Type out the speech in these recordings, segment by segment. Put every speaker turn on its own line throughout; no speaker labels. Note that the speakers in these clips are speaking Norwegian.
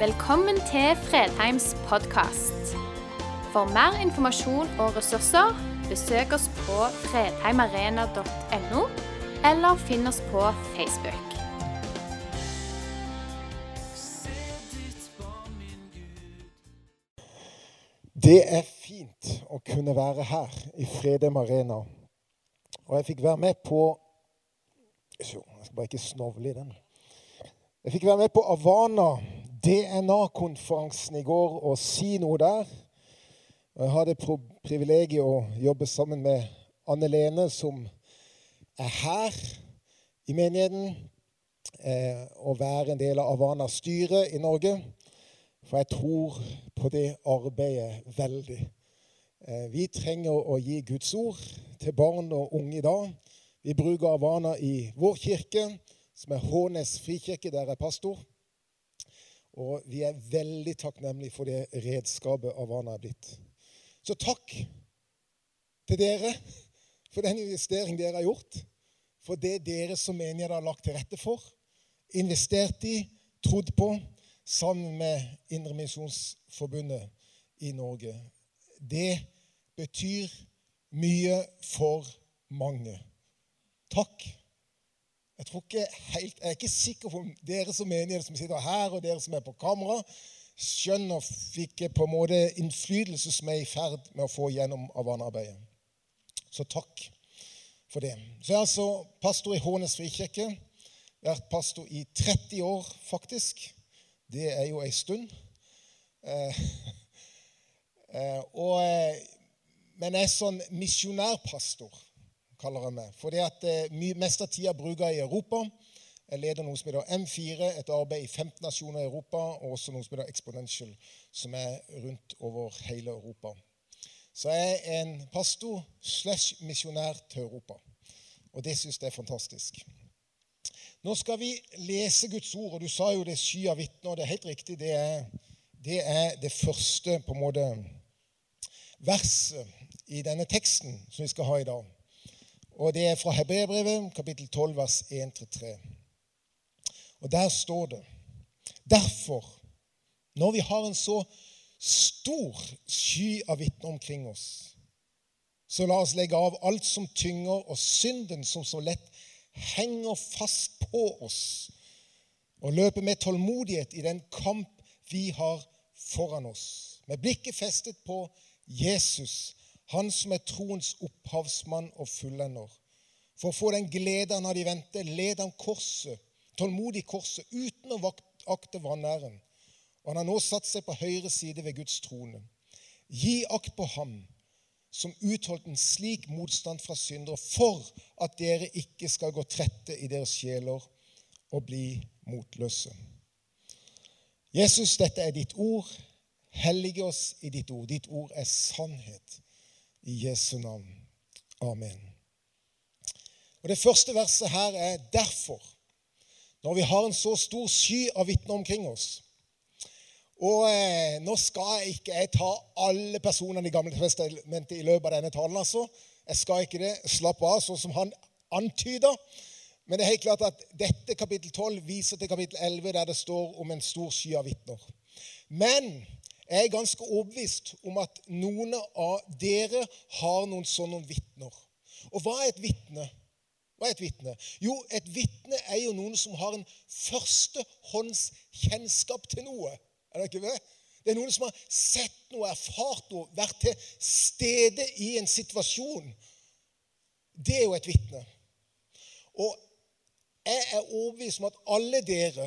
Velkommen til Fredheims podkast. For mer informasjon og ressurser, besøk oss på fredheimarena.no, eller finn oss på Facebook.
Det er fint å kunne være her i Fredheim Arena. Og jeg fikk være med på Jeg skal bare ikke snovle i den. Jeg fikk være med på Avana DNA-konferansen i går og si noe der. Jeg hadde privilegiet å jobbe sammen med Anne Lene, som er her i menigheten, eh, og være en del av Avanas styre i Norge. For jeg tror på det arbeidet veldig. Eh, vi trenger å gi Guds ord til barn og unge i dag. Vi bruker Avana i vår kirke, som er Hånes frikirke, der jeg er pastor. Og vi er veldig takknemlige for det redskapet av hva han er blitt. Så takk til dere for den investering dere har gjort. For det dere som menighet har lagt til rette for, investert i, trodd på, sammen med Indremisjonsforbundet i Norge. Det betyr mye for mange. Takk. Jeg, helt, jeg er ikke sikker på om dere som menighet som sitter her, og dere som er på kamera, skjønner hvilken på en måte innflytelse som er i ferd med å få gjennom Avana-arbeidet. Så takk for det. Så jeg er altså pastor i Hånes frikirke. Vært pastor i 30 år, faktisk. Det er jo ei stund. Eh, eh, og, eh, men jeg er sånn misjonærpastor kaller jeg meg. Fordi at eh, mest av tida bruker jeg i Europa. Jeg leder noe som heter M4, et arbeid i 15 nasjoner i Europa, og også noe som heter Exponential, som er rundt over hele Europa. Så jeg er en pastor slash misjonær til Europa. Og det syns jeg er fantastisk. Nå skal vi lese Guds ord, og du sa jo det er sky av vitner. Det er helt riktig. Det er, det er det første på en måte verset i denne teksten som vi skal ha i dag. Og det er fra Hebreerbrevet, kapittel 12, vers 1-3. Og der står det Derfor, når vi har en så stor sky av vitner omkring oss, så la oss legge av alt som tynger, og synden som så lett henger fast på oss, og løpe med tålmodighet i den kamp vi har foran oss, med blikket festet på Jesus, han som er troens opphavsmann og fullender. For å få den glede han hadde i vente, led han korset, tålmodig korset, uten å akte vanæren. Og han har nå satt seg på høyre side ved Guds trone. Gi akt på ham som utholdt en slik motstand fra syndere, for at dere ikke skal gå trette i deres sjeler og bli motløse. Jesus, dette er ditt ord. Hellige oss i ditt ord. Ditt ord er sannhet. I Jesu navn. Amen. Og Det første verset her er 'derfor'. Når vi har en så stor sky av vitner omkring oss. Og eh, Nå skal jeg ikke jeg ta alle personene i Gamle testamentet i løpet av denne talen. altså. Jeg skal ikke det. Slapp av, sånn som han antyder. Men det er helt klart at dette kapittel 12 viser til kapittel 11, der det står om en stor sky av vitner. Men jeg er ganske overbevist om at noen av dere har noen sånne vitner. Og hva er et vitne? Hva er et vitne? Jo, et vitne er jo noen som har en førstehåndskjennskap til noe. Er det ikke det? Det er noen som har sett noe, erfart noe, vært til stede i en situasjon. Det er jo et vitne. Og jeg er overbevist om at alle dere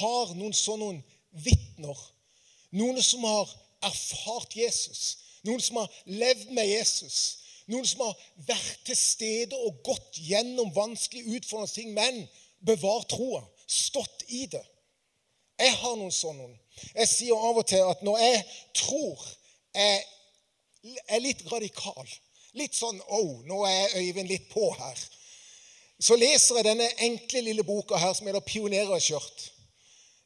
har noen sånne vitner noen som har erfart Jesus. Noen som har levd med Jesus. Noen som har vært til stede og gått gjennom vanskelige, utfordrende ting, men bevart troa. Stått i det. Jeg har noen sånne. Jeg sier av og til at når jeg tror jeg er litt radikal, litt sånn oh, nå er Øyvind litt på her, så leser jeg denne enkle lille boka her som heter 'Pionerer skjørt'.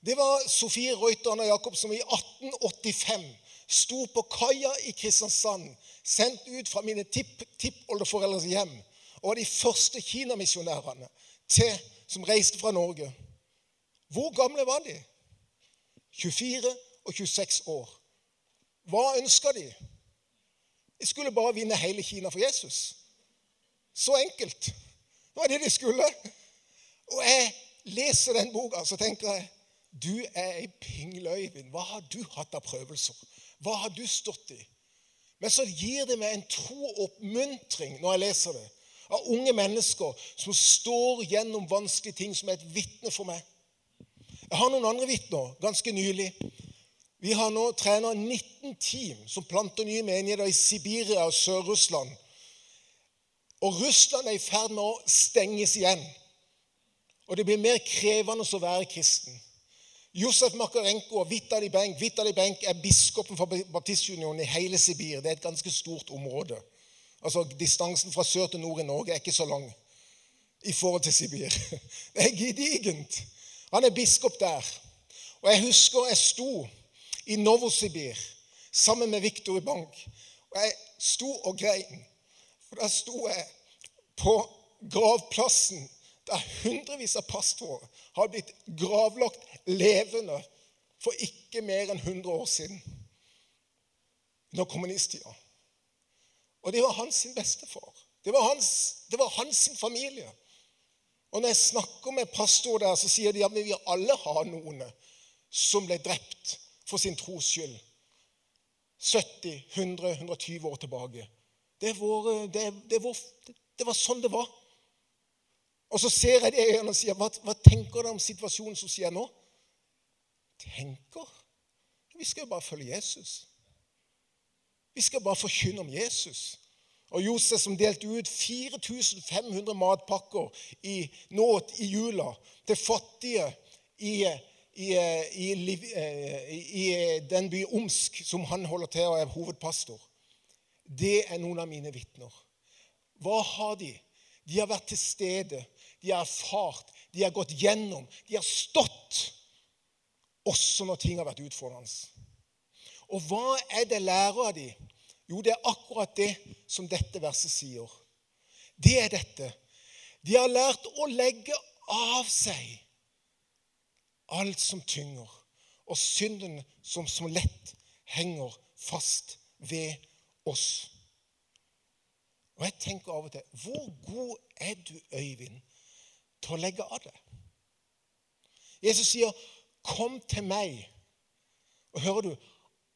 Det var Sofie Reuter og Jakob som i 1885 sto på kaia i Kristiansand, sendt ut fra mine tippoldeforeldres hjem, og var de første kinamisjonærene som reiste fra Norge. Hvor gamle var de? 24 og 26 år. Hva ønska de? De skulle bare vinne hele Kina for Jesus. Så enkelt. Det var det de skulle. Og jeg leser den boka, så tenker jeg du er ei pingle, Øyvind. Hva har du hatt av prøvelser? Hva har du stått i? Men så gir det meg en tro oppmuntring når jeg leser det. Av unge mennesker som står gjennom vanskelige ting, som er et vitne for meg. Jeg har noen andre vitner ganske nylig. Vi har nå trener 19 team som planter nye menigheter i Sibiria og Sør-Russland. Og Russland er i ferd med å stenges igjen. Og det blir mer krevende å være kristen. Josef Makarenko og Vitali Benk Vitali Benk er biskopen for Baptistunionen i hele Sibir. Det er et ganske stort område. Altså Distansen fra sør til nord i Norge er ikke så lang i forhold til Sibir. Det er gedigent. Han er biskop der. Og jeg husker jeg sto i Novosibir sammen med Viktor Bank. Og jeg sto og grein. For da sto jeg på gravplassen der hundrevis av pastorer har blitt gravlagt levende for ikke mer enn 100 år siden. Under kommunisttida. Og det var hans bestefar. Det var hans, det var hans familie. Og når jeg snakker med pastor der, så sier de at vi alle har noen som ble drept for sin tros skyld. 70, 100, 120 år tilbake. Det var, det, det var, det var sånn det var. Og så ser jeg det i øynene og sier, hva, hva tenker du om situasjonen som skjer nå? Tenker? Vi skal jo bare følge Jesus. Vi skal bare forkynne om Jesus. Og Josef som delte ut 4500 matpakker i, nåt i jula til fattige i, i, i, den by Omsk som han holder til og er hovedpastor. Det er noen av mine vitner. Hva har de? De har vært til stede de har erfart, de har gått gjennom, de har stått også når ting har vært utfordrende. Og hva er det lærer av de? Jo, det er akkurat det som dette verset sier. Det er dette. De har lært å legge av seg alt som tynger, og synden som, som lett henger fast ved oss. Og jeg tenker av og til Hvor god er du, Øyvind, til å legge av det. Jesus sier, 'Kom til meg.' Og hører du,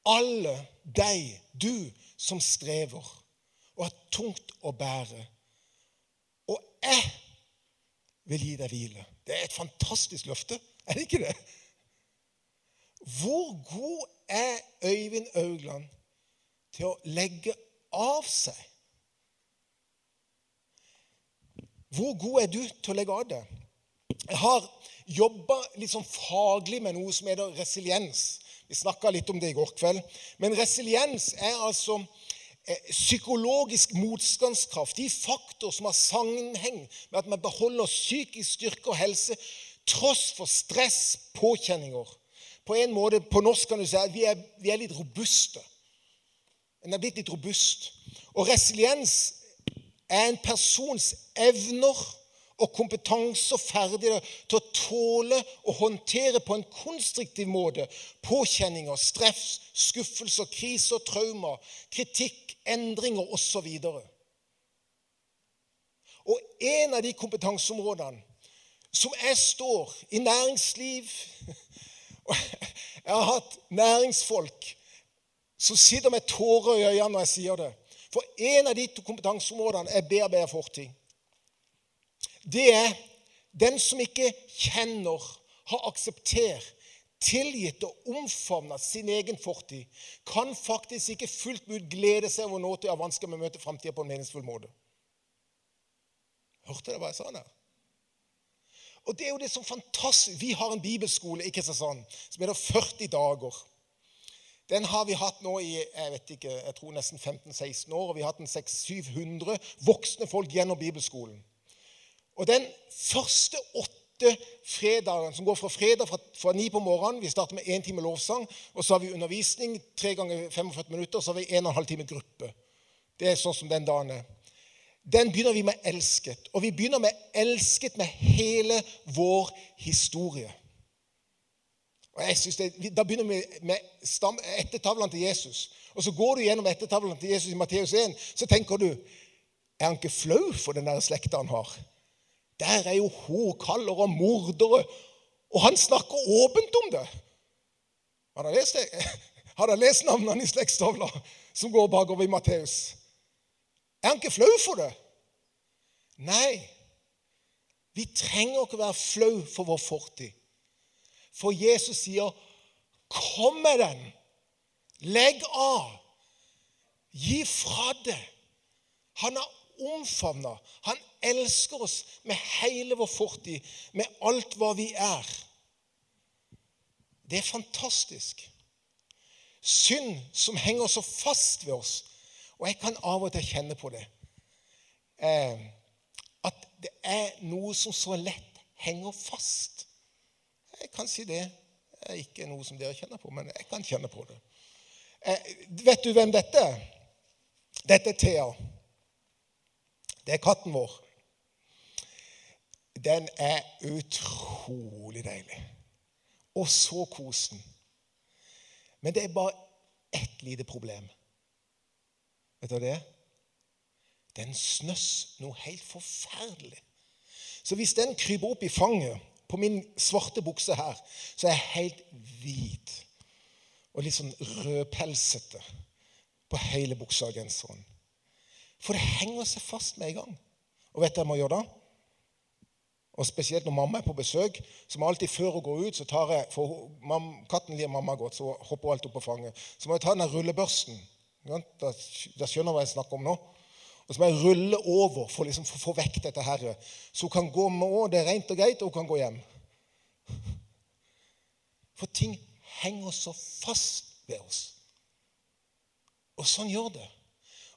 alle deg, du som strever og har tungt å bære. Og jeg vil gi deg hvile. Det er et fantastisk løfte, er det ikke det? Hvor god er Øyvind Augland til å legge av seg? Hvor god er du til å legge av det? Jeg har jobba litt sånn faglig med noe som heter resiliens. Vi snakka litt om det i går kveld. Men resiliens er altså eh, psykologisk motstandskraft. De faktorer som har sammenheng med at man beholder psykisk styrke og helse tross for stress, påkjenninger. På en måte, på norsk kan du si at vi er, vi er litt robuste. En er blitt litt robust. Og resiliens er en persons evner og kompetanse og ferdigheter til å tåle og håndtere på en konstruktiv måte påkjenninger, stress, skuffelser, kriser, traumer, kritikk, endringer osv. Og, og en av de kompetanseområdene som jeg står i næringsliv Jeg har hatt næringsfolk som sitter med tårer i øynene når jeg sier det. For en av de to kompetanseområdene er bearbeidet fortid. Det er den som ikke kjenner, har akseptert, tilgitt og omfavnet sin egen fortid, kan faktisk ikke fullt ut glede seg over nåtid og vansker med å møte framtida på en meningsfull måte. Hørte dere hva jeg sa der? Og det er jo det som er fantastisk. Vi har en bibelskole i Kristiansand som heter 40 dager. Den har vi hatt nå i jeg vet ikke, jeg tror nesten 15-16 år. og Vi har hatt en 600-700 voksne folk gjennom bibelskolen. Og Den første åtte fredagen, som går fra fredag fra, fra 9 på morgenen Vi starter med én time lovsang, og så har vi undervisning tre ganger 45 minutter, og så har vi en og en halv time gruppe. Det er sånn som den dagen er. Den begynner vi med 'elsket'. Og vi begynner med 'elsket' med hele vår historie. Og jeg synes det, Da begynner vi med stam, ettertavlene til Jesus. Og så går du gjennom ettertavlene til Jesus i Matteus 1, så tenker du Er han ikke flau for den der slekta han har? Der er jo horkaller og mordere, og han snakker åpent om det. Har dere lest. Lest navnene i slektstavla som går bakover i Matteus? Er han ikke flau for det? Nei. Vi trenger ikke være flau for vår fortid. For Jesus sier, 'Kom med den. Legg av. Gi fra deg.' Han har omfavna. Han elsker oss med hele vår fortid, med alt hva vi er. Det er fantastisk. Synd som henger så fast ved oss. Og jeg kan av og til kjenne på det. Eh, at det er noe som så lett henger fast. Jeg kan si det. Det er ikke noe som dere kjenner på, men jeg kan kjenne på det. Eh, vet du hvem dette er? Dette er Thea. Det er katten vår. Den er utrolig deilig. Og så kosen. Men det er bare ett lite problem. Vet du hva det er? Den snøss noe helt forferdelig. Så hvis den kryper opp i fanget på min svarte bukse her, så er jeg helt hvit og litt sånn rødpelsete på hele buksa og genseren. For det henger seg fast med en gang. Og vet du hva jeg må gjøre da? Og Spesielt når mamma er på besøk, så må alltid før hun går ut så tar jeg, for mam, Katten lir mamma godt, så hopper hun alltid opp på fanget. Så må jeg ta den rullebørsten. Da, da skjønner hva jeg snakker om nå. Og så må jeg rulle over for liksom å få vekk dette her. Så hun kan gå med òg. det er rent og greit, og hun kan gå hjem. For ting henger så fast ved oss. Og sånn gjør det.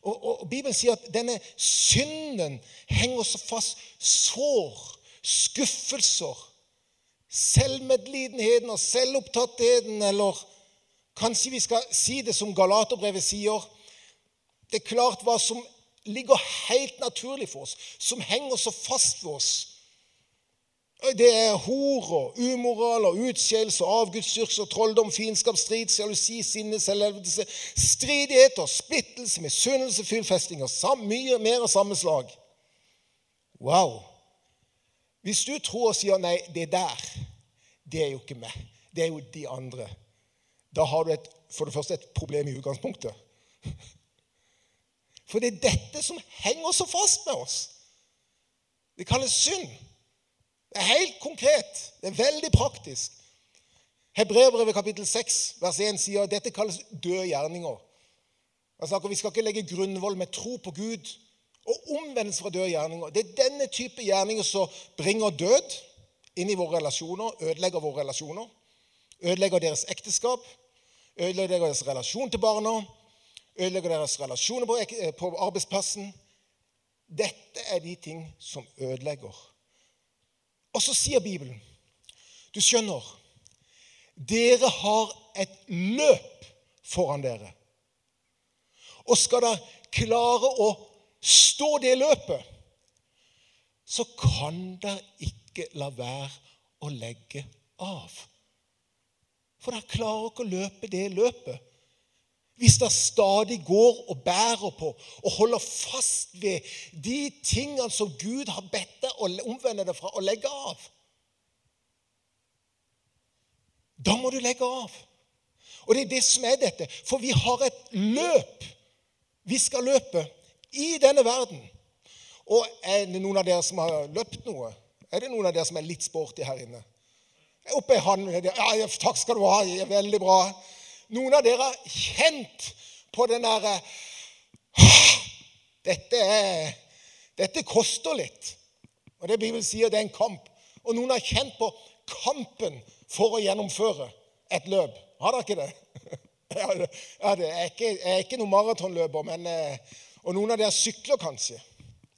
Og, og, og Bibelen sier at denne synden henger så fast. Sår skuffelser, selvmedlidenheten og selvopptattheten, eller kanskje vi skal si det som Galaterbrevet sier Det er klart hva som ligger helt naturlig for oss, som henger så fast ved oss. Det er hor og umoral og utskeielse, avgudsdyrkelse, trolldom, fiendskap, strid, sjalusi, sinne, selvhevdelse, stridigheter, splittelse, misunnelse, fyllfestinger. Mye mer av samme slag. Wow! Hvis du tror og sier 'nei, det der, det er jo ikke meg', det er jo de andre, da har du et, for det første et problem i utgangspunktet. For det er dette som henger så fast med oss. Det kalles synd. Det er helt konkret. Det er veldig praktisk. Hebreerbrevet kapittel 6 vers 1 sier at dette kalles døde gjerninger. Altså, vi skal ikke legge grunnvoll med tro på Gud og omvendelse fra døde gjerninger. Det er denne type gjerninger som bringer død inn i våre relasjoner, ødelegger våre relasjoner. Ødelegger deres ekteskap, ødelegger deres relasjon til barna, ødelegger deres relasjoner på, på arbeidsplassen. Dette er de ting som ødelegger. Og så sier Bibelen Du skjønner, dere har et løp foran dere. Og skal dere klare å stå det løpet, så kan dere ikke la være å legge av. For dere klarer ikke å løpe det løpet hvis dere stadig går og bærer på og holder fast ved de tingene som Gud har bedt deg å omvende deg fra, og legge av. Da må du legge av. Og det er det som er dette. For vi har et løp vi skal løpe i denne verden. Og er det noen av dere som har løpt noe? Er det noen av dere som er litt sporty her inne? Oppe i handen? Ja, takk skal du ha. Veldig bra. Noen av dere har kjent på den derre dette, dette koster litt. Og det Bibelen sier, det er en kamp. Og noen har kjent på kampen for å gjennomføre et løp. Har dere ikke det? Ja, det, er ikke, jeg er ikke noen maratonløper, men eh, og noen av dere sykler kanskje.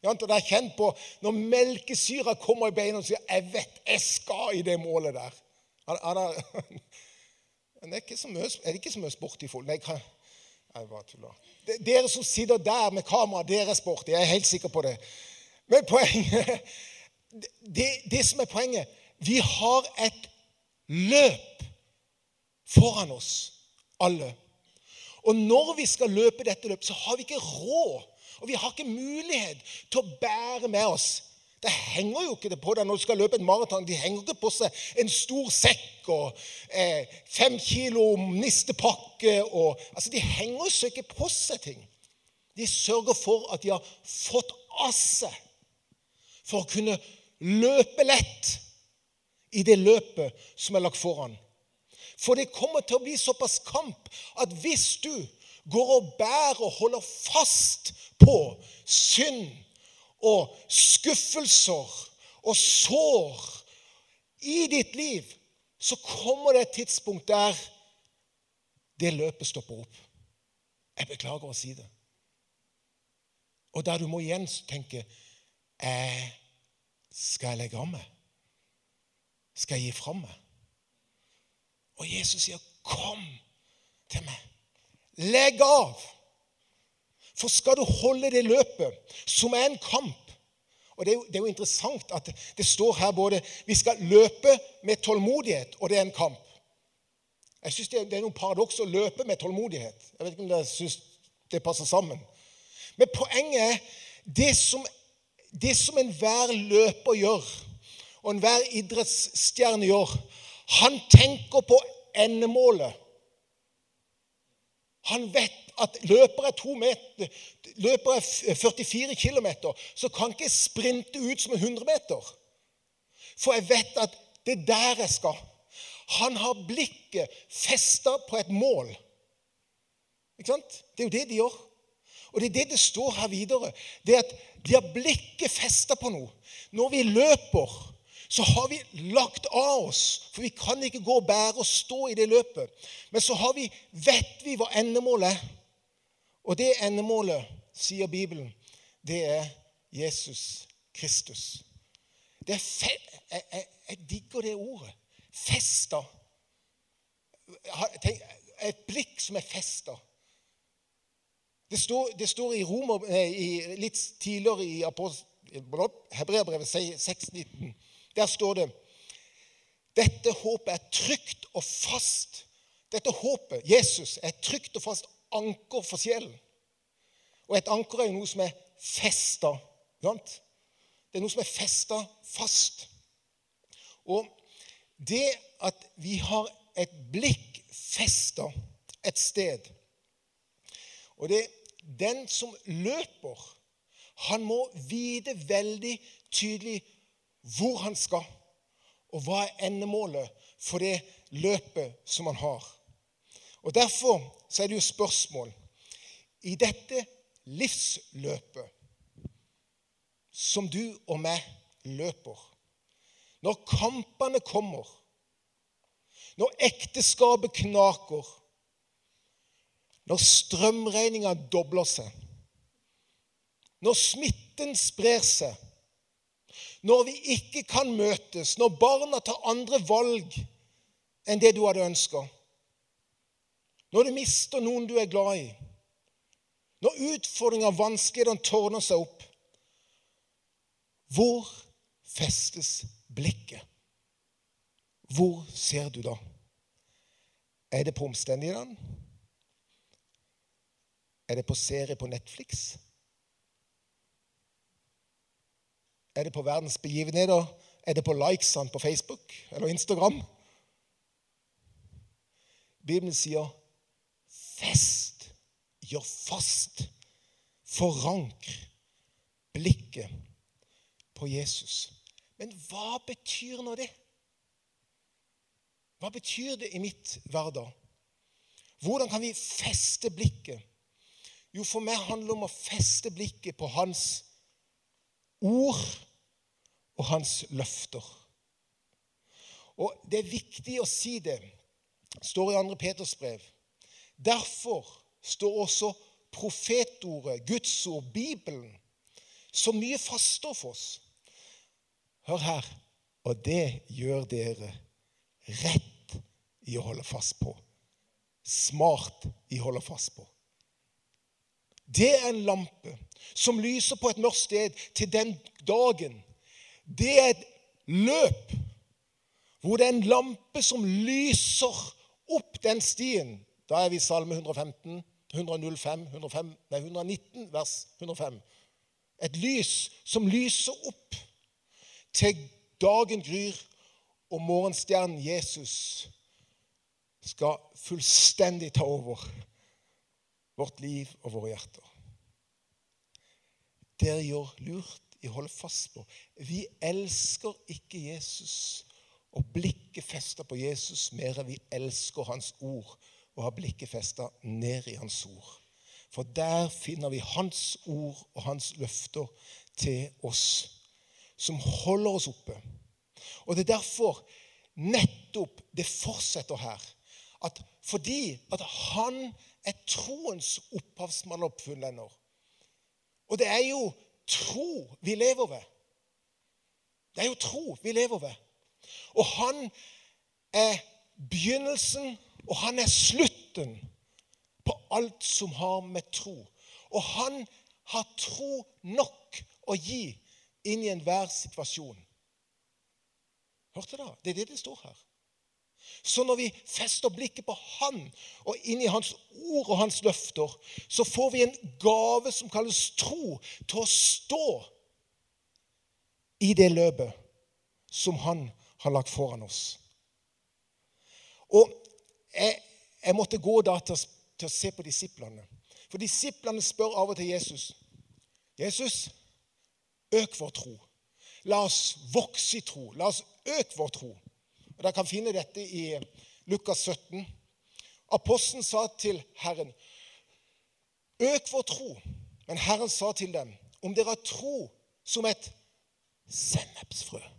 Og dere har kjent på når melkesyra kommer i beina og sier 'Jeg vet jeg skal i det målet der'. Er, er, det er, ikke så mye, er ikke så mye sport i? Nei, jeg, jeg bare tuller. Dere som sitter der med kamera, dere er sporty. Jeg er helt sikker på det. Men poenget det, det som er poenget Vi har et løp foran oss alle. Og når vi skal løpe dette løpet, så har vi ikke råd, og vi har ikke mulighet til å bære med oss det henger jo ikke det på deg når du skal løpe et maraton. De henger ikke på seg en stor sekk og eh, fem kilo nistepakke. Og, altså, de henger seg ikke på seg ting. De sørger for at de har fått av seg for å kunne løpe lett i det løpet som er lagt foran. For det kommer til å bli såpass kamp at hvis du går og bærer og holder fast på synd og skuffelser og sår i ditt liv, så kommer det et tidspunkt der det løpet stopper opp. Jeg beklager å si det. Og der du må igjen tenke eh, Skal jeg legge av meg? Skal jeg gi fra meg? Og Jesus sier, 'Kom til meg. Legg av.' For skal du holde det løpet, som er en kamp og det er, jo, det er, jo, interessant at det står her både vi skal løpe med tålmodighet, og det er en kamp. Jeg syns det, det, er noen paradoks å løpe med tålmodighet. Jeg vet ikke om dere syns det passer sammen. Men poenget er det som, det som enhver løper gjør, og enhver idrettsstjerne gjør Han tenker på endemålet. Han vet at løper er meter, løper er 44 km, så kan ikke jeg sprinte ut som en 100 meter. For jeg vet at det er der jeg skal. Han har blikket festa på et mål. Ikke sant? Det er jo det de gjør. Og det er det det står her videre. Det er at de har blikket festa på noe. Når vi løper, så har vi lagt av oss, for vi kan ikke gå og bære og stå i det løpet. Men så vi, vet vi hva endemålet er. Og det endemålet, sier Bibelen, det er Jesus Kristus. Det er fe jeg, jeg, jeg, digger det ordet. Festa. Et blikk som er festa. Det står, det står i, Romer, i, litt tidligere i Hebreabrevet 6,19. Der står det dette håpet er trygt og fast. Dette håpet, Jesus, er trygt og fast anker for sjelen. Og et anker er jo noe som er festa. Det er noe som er festa fast. Og det at vi har et blikk festa et sted Og det den som løper, han må vite veldig tydelig hvor han skal, og hva er endemålet for det løpet som han har. Og Derfor så er det jo spørsmål. I dette livsløpet som du og meg løper Når kampene kommer, når ekteskapet knaker, når strømregninga dobler seg, når smitten sprer seg når vi ikke kan møtes, når barna tar andre valg enn det du hadde ønska, når du mister noen du er glad i, når utfordringer og vanskeligheter tårner seg opp Hvor festes blikket? Hvor ser du da? Er det på omstendighetene? Er det på serie på Netflix? Er det på verdens begivenheter? Er det på likesene på Facebook eller Instagram? Bibelen sier gjør fast, forankr blikket på Jesus. Men hva betyr nå det? Hva betyr det i mitt hverdag? Hvordan kan vi feste blikket? Jo, for meg handler det om å feste blikket på Hans ord og hans løfter. Og Det er viktig å si det. det står i 2. Peters brev. Derfor står også profetordet, Guds ord, Bibelen, så mye fastere for oss. Hør her. Og det gjør dere rett i å holde fast på. Smart i å holde fast på. Det er en lampe som lyser på et mørkt sted til den dagen det er et løp hvor det er en lampe som lyser opp den stien. Da er vi i Salme 115, 105, 105 nei, 119, vers 105. Et lys som lyser opp til dagen gryr, og morgenstjernen Jesus skal fullstendig ta over vårt liv og våre hjerter. Dere gjør lurt i å holde fast på. Vi elsker ikke Jesus og blikket festa på Jesus mer enn vi elsker Hans ord og har blikket festa ned i Hans ord. For der finner vi Hans ord og Hans løfter til oss, som holder oss oppe. Og Det er derfor nettopp det fortsetter her. At fordi at han er troens opphavsmann og oppfullender. Og det er jo tro vi lever ved. Det er jo tro vi lever ved. Og han er begynnelsen, og han er slutten på alt som har med tro. Og han har tro nok å gi inn i enhver situasjon. Hørte dere? Det er det det står her. Så når vi fester blikket på Han og inn i Hans ord og Hans løfter, så får vi en gave som kalles tro, til å stå i det løpet som Han har lagt foran oss. Og jeg, jeg måtte gå da til, til, å se på disiplene. For disiplene spør av og til Jesus Jesus, øk vår tro. La oss vokse i tro. La oss øke vår tro. Og Dere kan finne dette i Lukas 17. Apostelen sa til Herren, 'Øk vår tro.' Men Herren sa til dem, 'Om dere har tro som et sennepsfrø'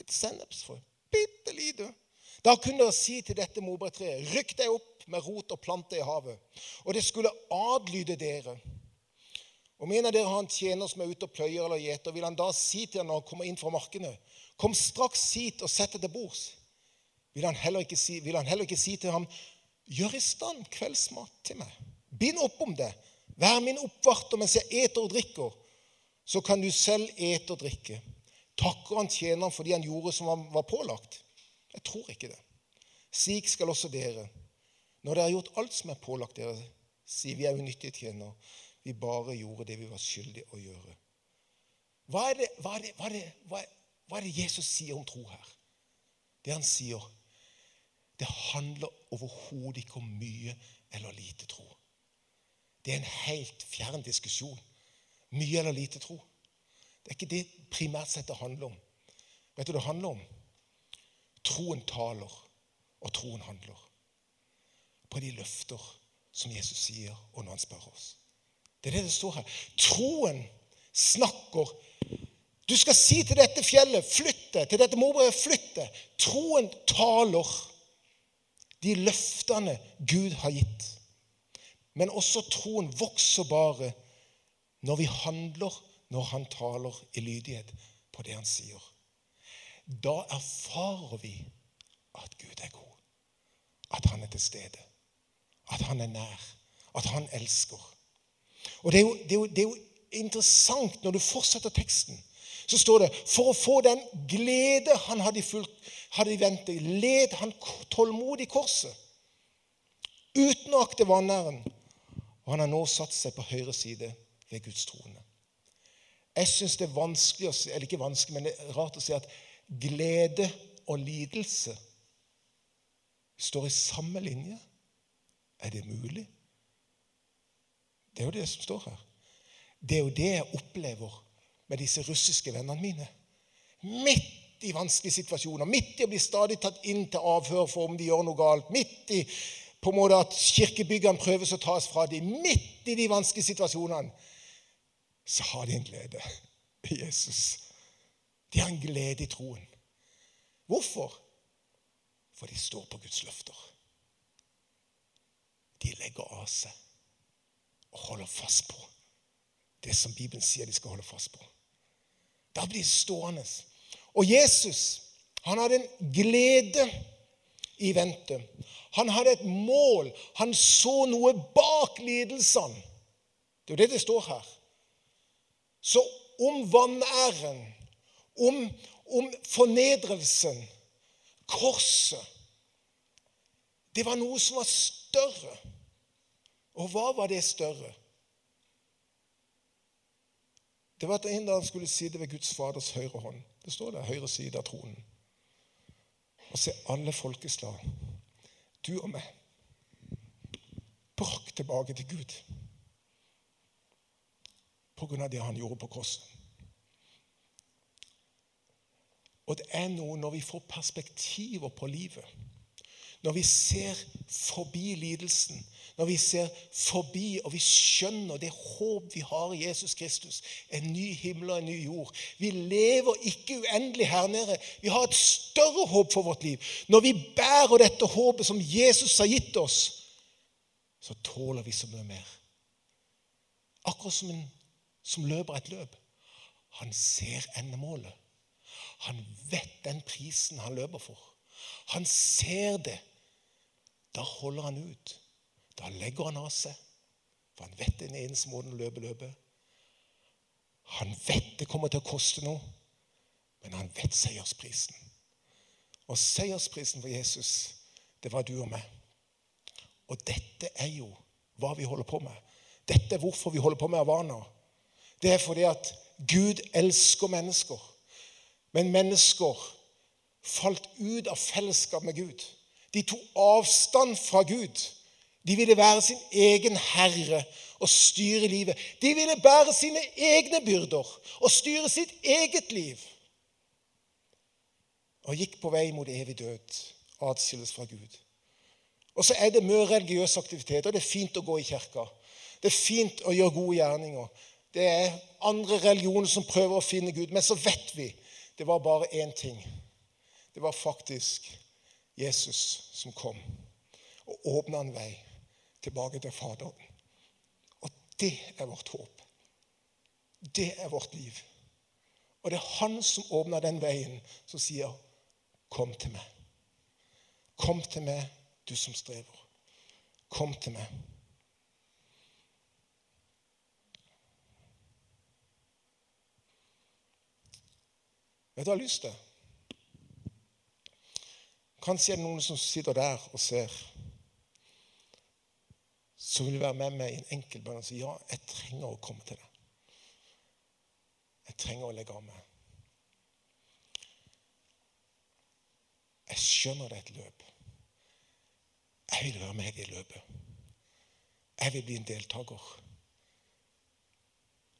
Et sennepsfrø. Bitte lite. Da kunne dere si til dette morbærtreet, 'Rykk deg opp med rot og plante i havet.' Og det skulle adlyde dere. Om en av dere har en tjener som er ute og pløyer eller gjeter, vil han da si til ham når han kommer inn fra markene, Kom straks hit og sett deg til bords. Vil si, vil han heller ikke si til ham, gjør i stand kveldsmat til meg. Bind opp om det. Vær min oppvarter mens jeg eter og drikker. Så kan du selv ete og drikke. Takker han tjeneren fordi han gjorde som han var pålagt? Jeg tror ikke det. Slik skal også dere. Når dere har gjort alt som er pålagt dere, si vi er unyttige tjenere. Vi bare gjorde det vi var skyldige å gjøre. Hva er det, hva er det, hva er det, hva er, det Jesus sier om tro her? Det han sier, det handler overhodet ikke om mye eller lite tro. Det er en helt fjern diskusjon. Mye eller lite tro. Det er ikke det primært sett det handler om. Vet du hva det handler om? Troen taler, og troen handler. På de løfter som Jesus sier, og når han spør oss. Det er det det står her. Troen snakker du skal si til dette fjellet, flytte, til dette morbrevet, flytte. Troen taler de løftene Gud har gitt. Men også troen vokser bare når vi handler når han taler i lydighet på det han sier. Da erfarer vi at Gud er god, at han er til stede, at han er nær, at han elsker. Og Det er jo, det er jo, det er jo interessant når du fortsetter teksten så står det for å få den glede han hadde, fulgt, hadde ventet, led han tålmodig korset. Uten å akte vanæren. Og han har nå satt seg på høyre side ved Guds trone. Jeg syns det er vanskelig eller ikke vanskelig, men det er rart å si at glede og lidelse står i samme linje. Er det mulig? Det er jo det som står her. Det er jo det jeg opplever med disse russiske vennene mine. Midt i vanskelige situasjoner, midt i å bli stadig tatt inn til avhør for om de gjør noe galt, midt i på en måte at kirkebyggene prøves å tas fra dem, midt i de vanskelige situasjonene, så har de en glede i Jesus. De har en glede i troen. Hvorfor? For de står på Guds løfter. De legger av seg og holder fast på det som Bibelen sier de skal holde fast på. Da blir det stående. Og Jesus han hadde en glede i vente. Han hadde et mål. Han så noe bak lidelsene. Det er jo det det står her. Så om vanæren, om, om fornedrelsen, korset Det var noe som var større. Og hva var det større? Det var at en dag skulle sitte ved Guds Faders høyre hånd. Det står der, høyre side av tronen. Og se alle folkeslag, du og meg, brakt tilbake til Gud på grunn av det han gjorde på korset. Og det er noe når vi får perspektiver på livet når vi ser forbi lidelsen, når vi ser forbi og vi skjønner det håp vi har i Jesus Kristus, en ny himmel og en ny jord Vi lever ikke uendelig her nede. Vi har et større håp for vårt liv. Når vi bærer dette håpet som Jesus har gitt oss, så tåler vi så mye mer. Akkurat som en som løper et løp. Han ser endemålet. Han vet den prisen han løper for. Han ser det. Da holder han ut. Da legger han av seg. For han vet den eneste måten å løpe løpet. Han vet det kommer til å koste noe, men han vet seiersprisen. Og seiersprisen for Jesus, det var du og meg. Og dette er jo hva vi holder på med. Dette er hvorfor vi holder på med Havana. Det er fordi at Gud elsker mennesker. Men mennesker falt ut av fellesskap med Gud. De tok avstand fra Gud. De ville være sin egen herre og styre livet. De ville bære sine egne byrder og styre sitt eget liv. Og gikk på vei mot evig død, atskilles fra Gud. Og så er det mye religiøs aktivitet, og det er fint å gå i kirka. Det er fint å gjøre gode gjerninger. Det er andre religioner som prøver å finne Gud. Men så vet vi det var bare én ting. Det var faktisk Jesus som kom og åpna en vei tilbake til Faderen. Og det er vårt håp. Det er vårt liv. Og det er han som åpna den veien, som sier, 'Kom til meg'. Kom til meg, du som strever. Kom til meg. Vet du hva jeg har lyst til? Kanskje er det noen som sitter der og ser. som vil være med meg i en enkel bønn og si ja, jeg trenger å komme til deg. Jeg trenger å legge av meg. Jeg skjønner det er et løp. Jeg vil være med i løpet. Jeg vil bli en deltaker.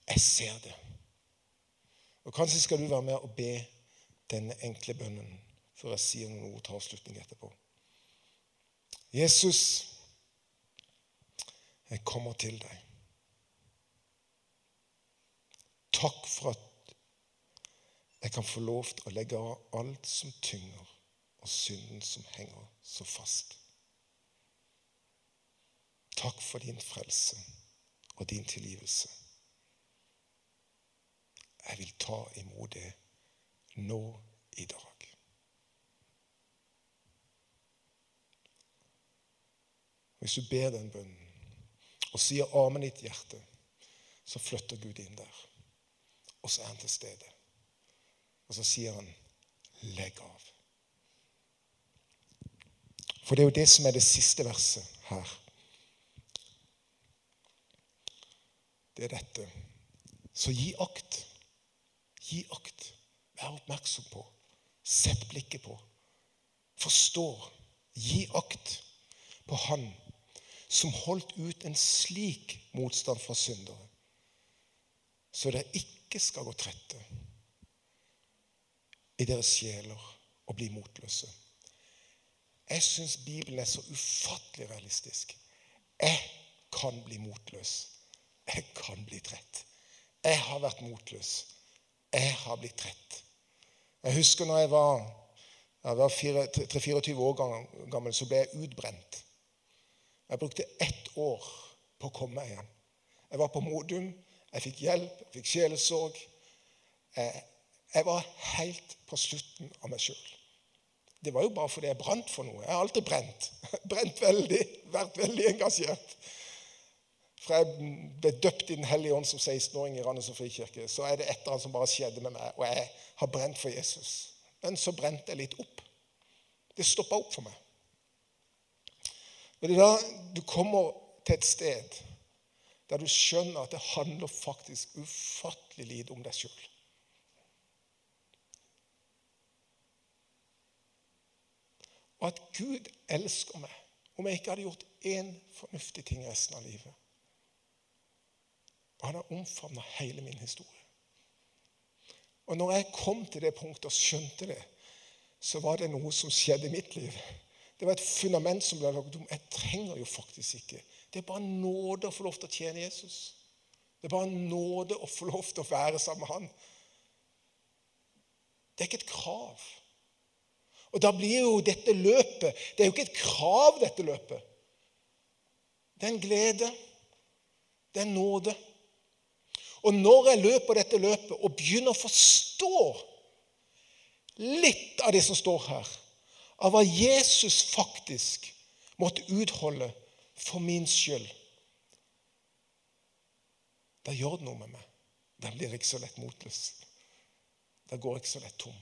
Jeg ser det. Og Kanskje skal du være med og be denne enkle bønnen før jeg sier noen ord til avslutning etterpå. Jesus, jeg kommer til deg. Takk for at jeg kan få lov til å legge av alt som tynger, og synden som henger så fast. Takk for din frelse og din tilgivelse. Jeg vil ta imot det nå i dag. Hvis du ber den bønnen og sier amen i ditt hjerte, så flytter Gud inn der. Og så er han til stede. Og så sier han 'legg av'. For det er jo det som er det siste verset her. Det er dette. Så gi akt. Gi akt. Vær oppmerksom på. Sett blikket på. Forstå. Gi akt på Han som holdt ut en slik motstand fra syndere, så dere ikke skal gå trette i deres sjeler og bli motløse. Jeg syns Bibelen er så ufattelig realistisk. Jeg kan bli motløs. Jeg kan bli trett. Jeg har vært motløs. Jeg har blitt trett. Jeg husker når jeg var, jeg var 3-24 år gammel, så ble jeg utbrent. Jeg brukte ett år på å komme meg igjen. Jeg var på Modum, jeg fikk hjelp, jeg fikk sjelesorg. Jeg var helt på slutten av meg sjøl. Det var jo bare fordi jeg brant for noe. Jeg har alltid brent. Brent veldig, vært veldig engasjert. Fra jeg ble døpt i Den hellige ånd som 16-åring i Randesund frikirke, så er det et eller annet som bare skjedde med meg, og jeg har brent for Jesus. Men så brente jeg litt opp. Det stoppa opp for meg. Men det er da du kommer til et sted der du skjønner at det handler faktisk ufattelig lite om deg sjøl. Og at Gud elsker meg om jeg ikke hadde gjort én fornuftig ting resten av livet. Og han har omfavna hele min historie. Og når jeg kom til det punktet og skjønte det, så var det noe som skjedde i mitt liv. Det var et fundament som ble lagt om. Jeg trenger jo faktisk ikke. Det er bare nåde å få lov til å tjene Jesus. Det er bare nåde å få lov til å være sammen med han. Det er ikke et krav. Og da blir jo dette løpet Det er jo ikke et krav, dette løpet. Det er en glede. Det er nåde. Og når jeg løper dette løpet og begynner å forstå litt av det som står her, av hva Jesus faktisk måtte utholde for min skyld, da gjør det noe med meg. Da blir jeg ikke så lett motløs. Da går jeg ikke så lett tom.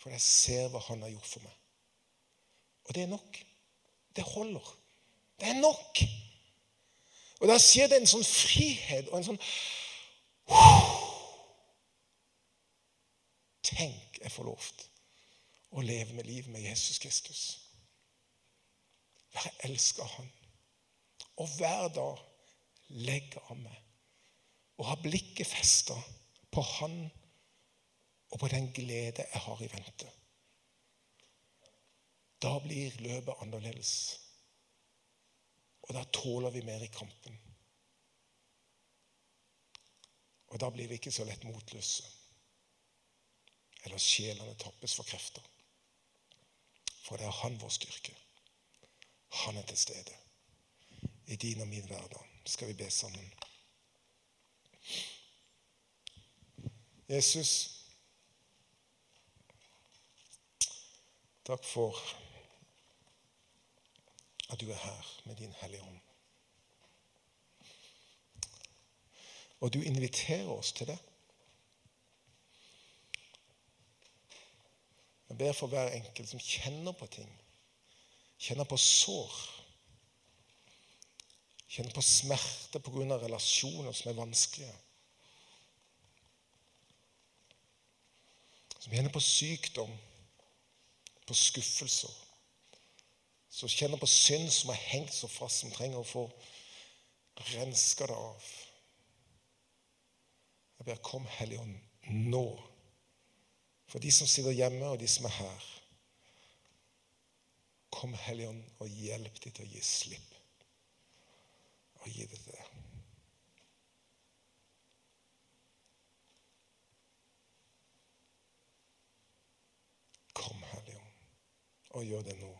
For jeg ser hva han har gjort for meg. Og det er nok. Det holder. Det er nok. Og da skjer det en sånn frihet og en sånn Tenk jeg får lov å leve med livet med Jesus Kristus. Elska av Han. Og hver dag legge av meg og ha blikket festa på Han og på den glede jeg har i vente. Da blir løpet annerledes. Og da tåler vi mer i kampen. Og da blir vi ikke så lett motløse. Eller sjelene tappes for krefter. For det er han vår styrke. Han er til stede. I din og min hverdag skal vi be sammen. Jesus, takk for at du er her med din Hellige Ånd. Og du inviterer oss til det. Jeg ber for hver enkelt som kjenner på ting. Kjenner på sår. Kjenner på smerte pga. relasjoner som er vanskelige. Som kjenner på sykdom, på skuffelser som kjenner på synd som har hengt så fast, som trenger å få renska det av. Jeg ber kom, Hellige nå. For de som sitter hjemme, og de som er her. Kom, Hellige og hjelp dem til å gi slipp. Og gi det til deg. Kom, Hellige og gjør det nå.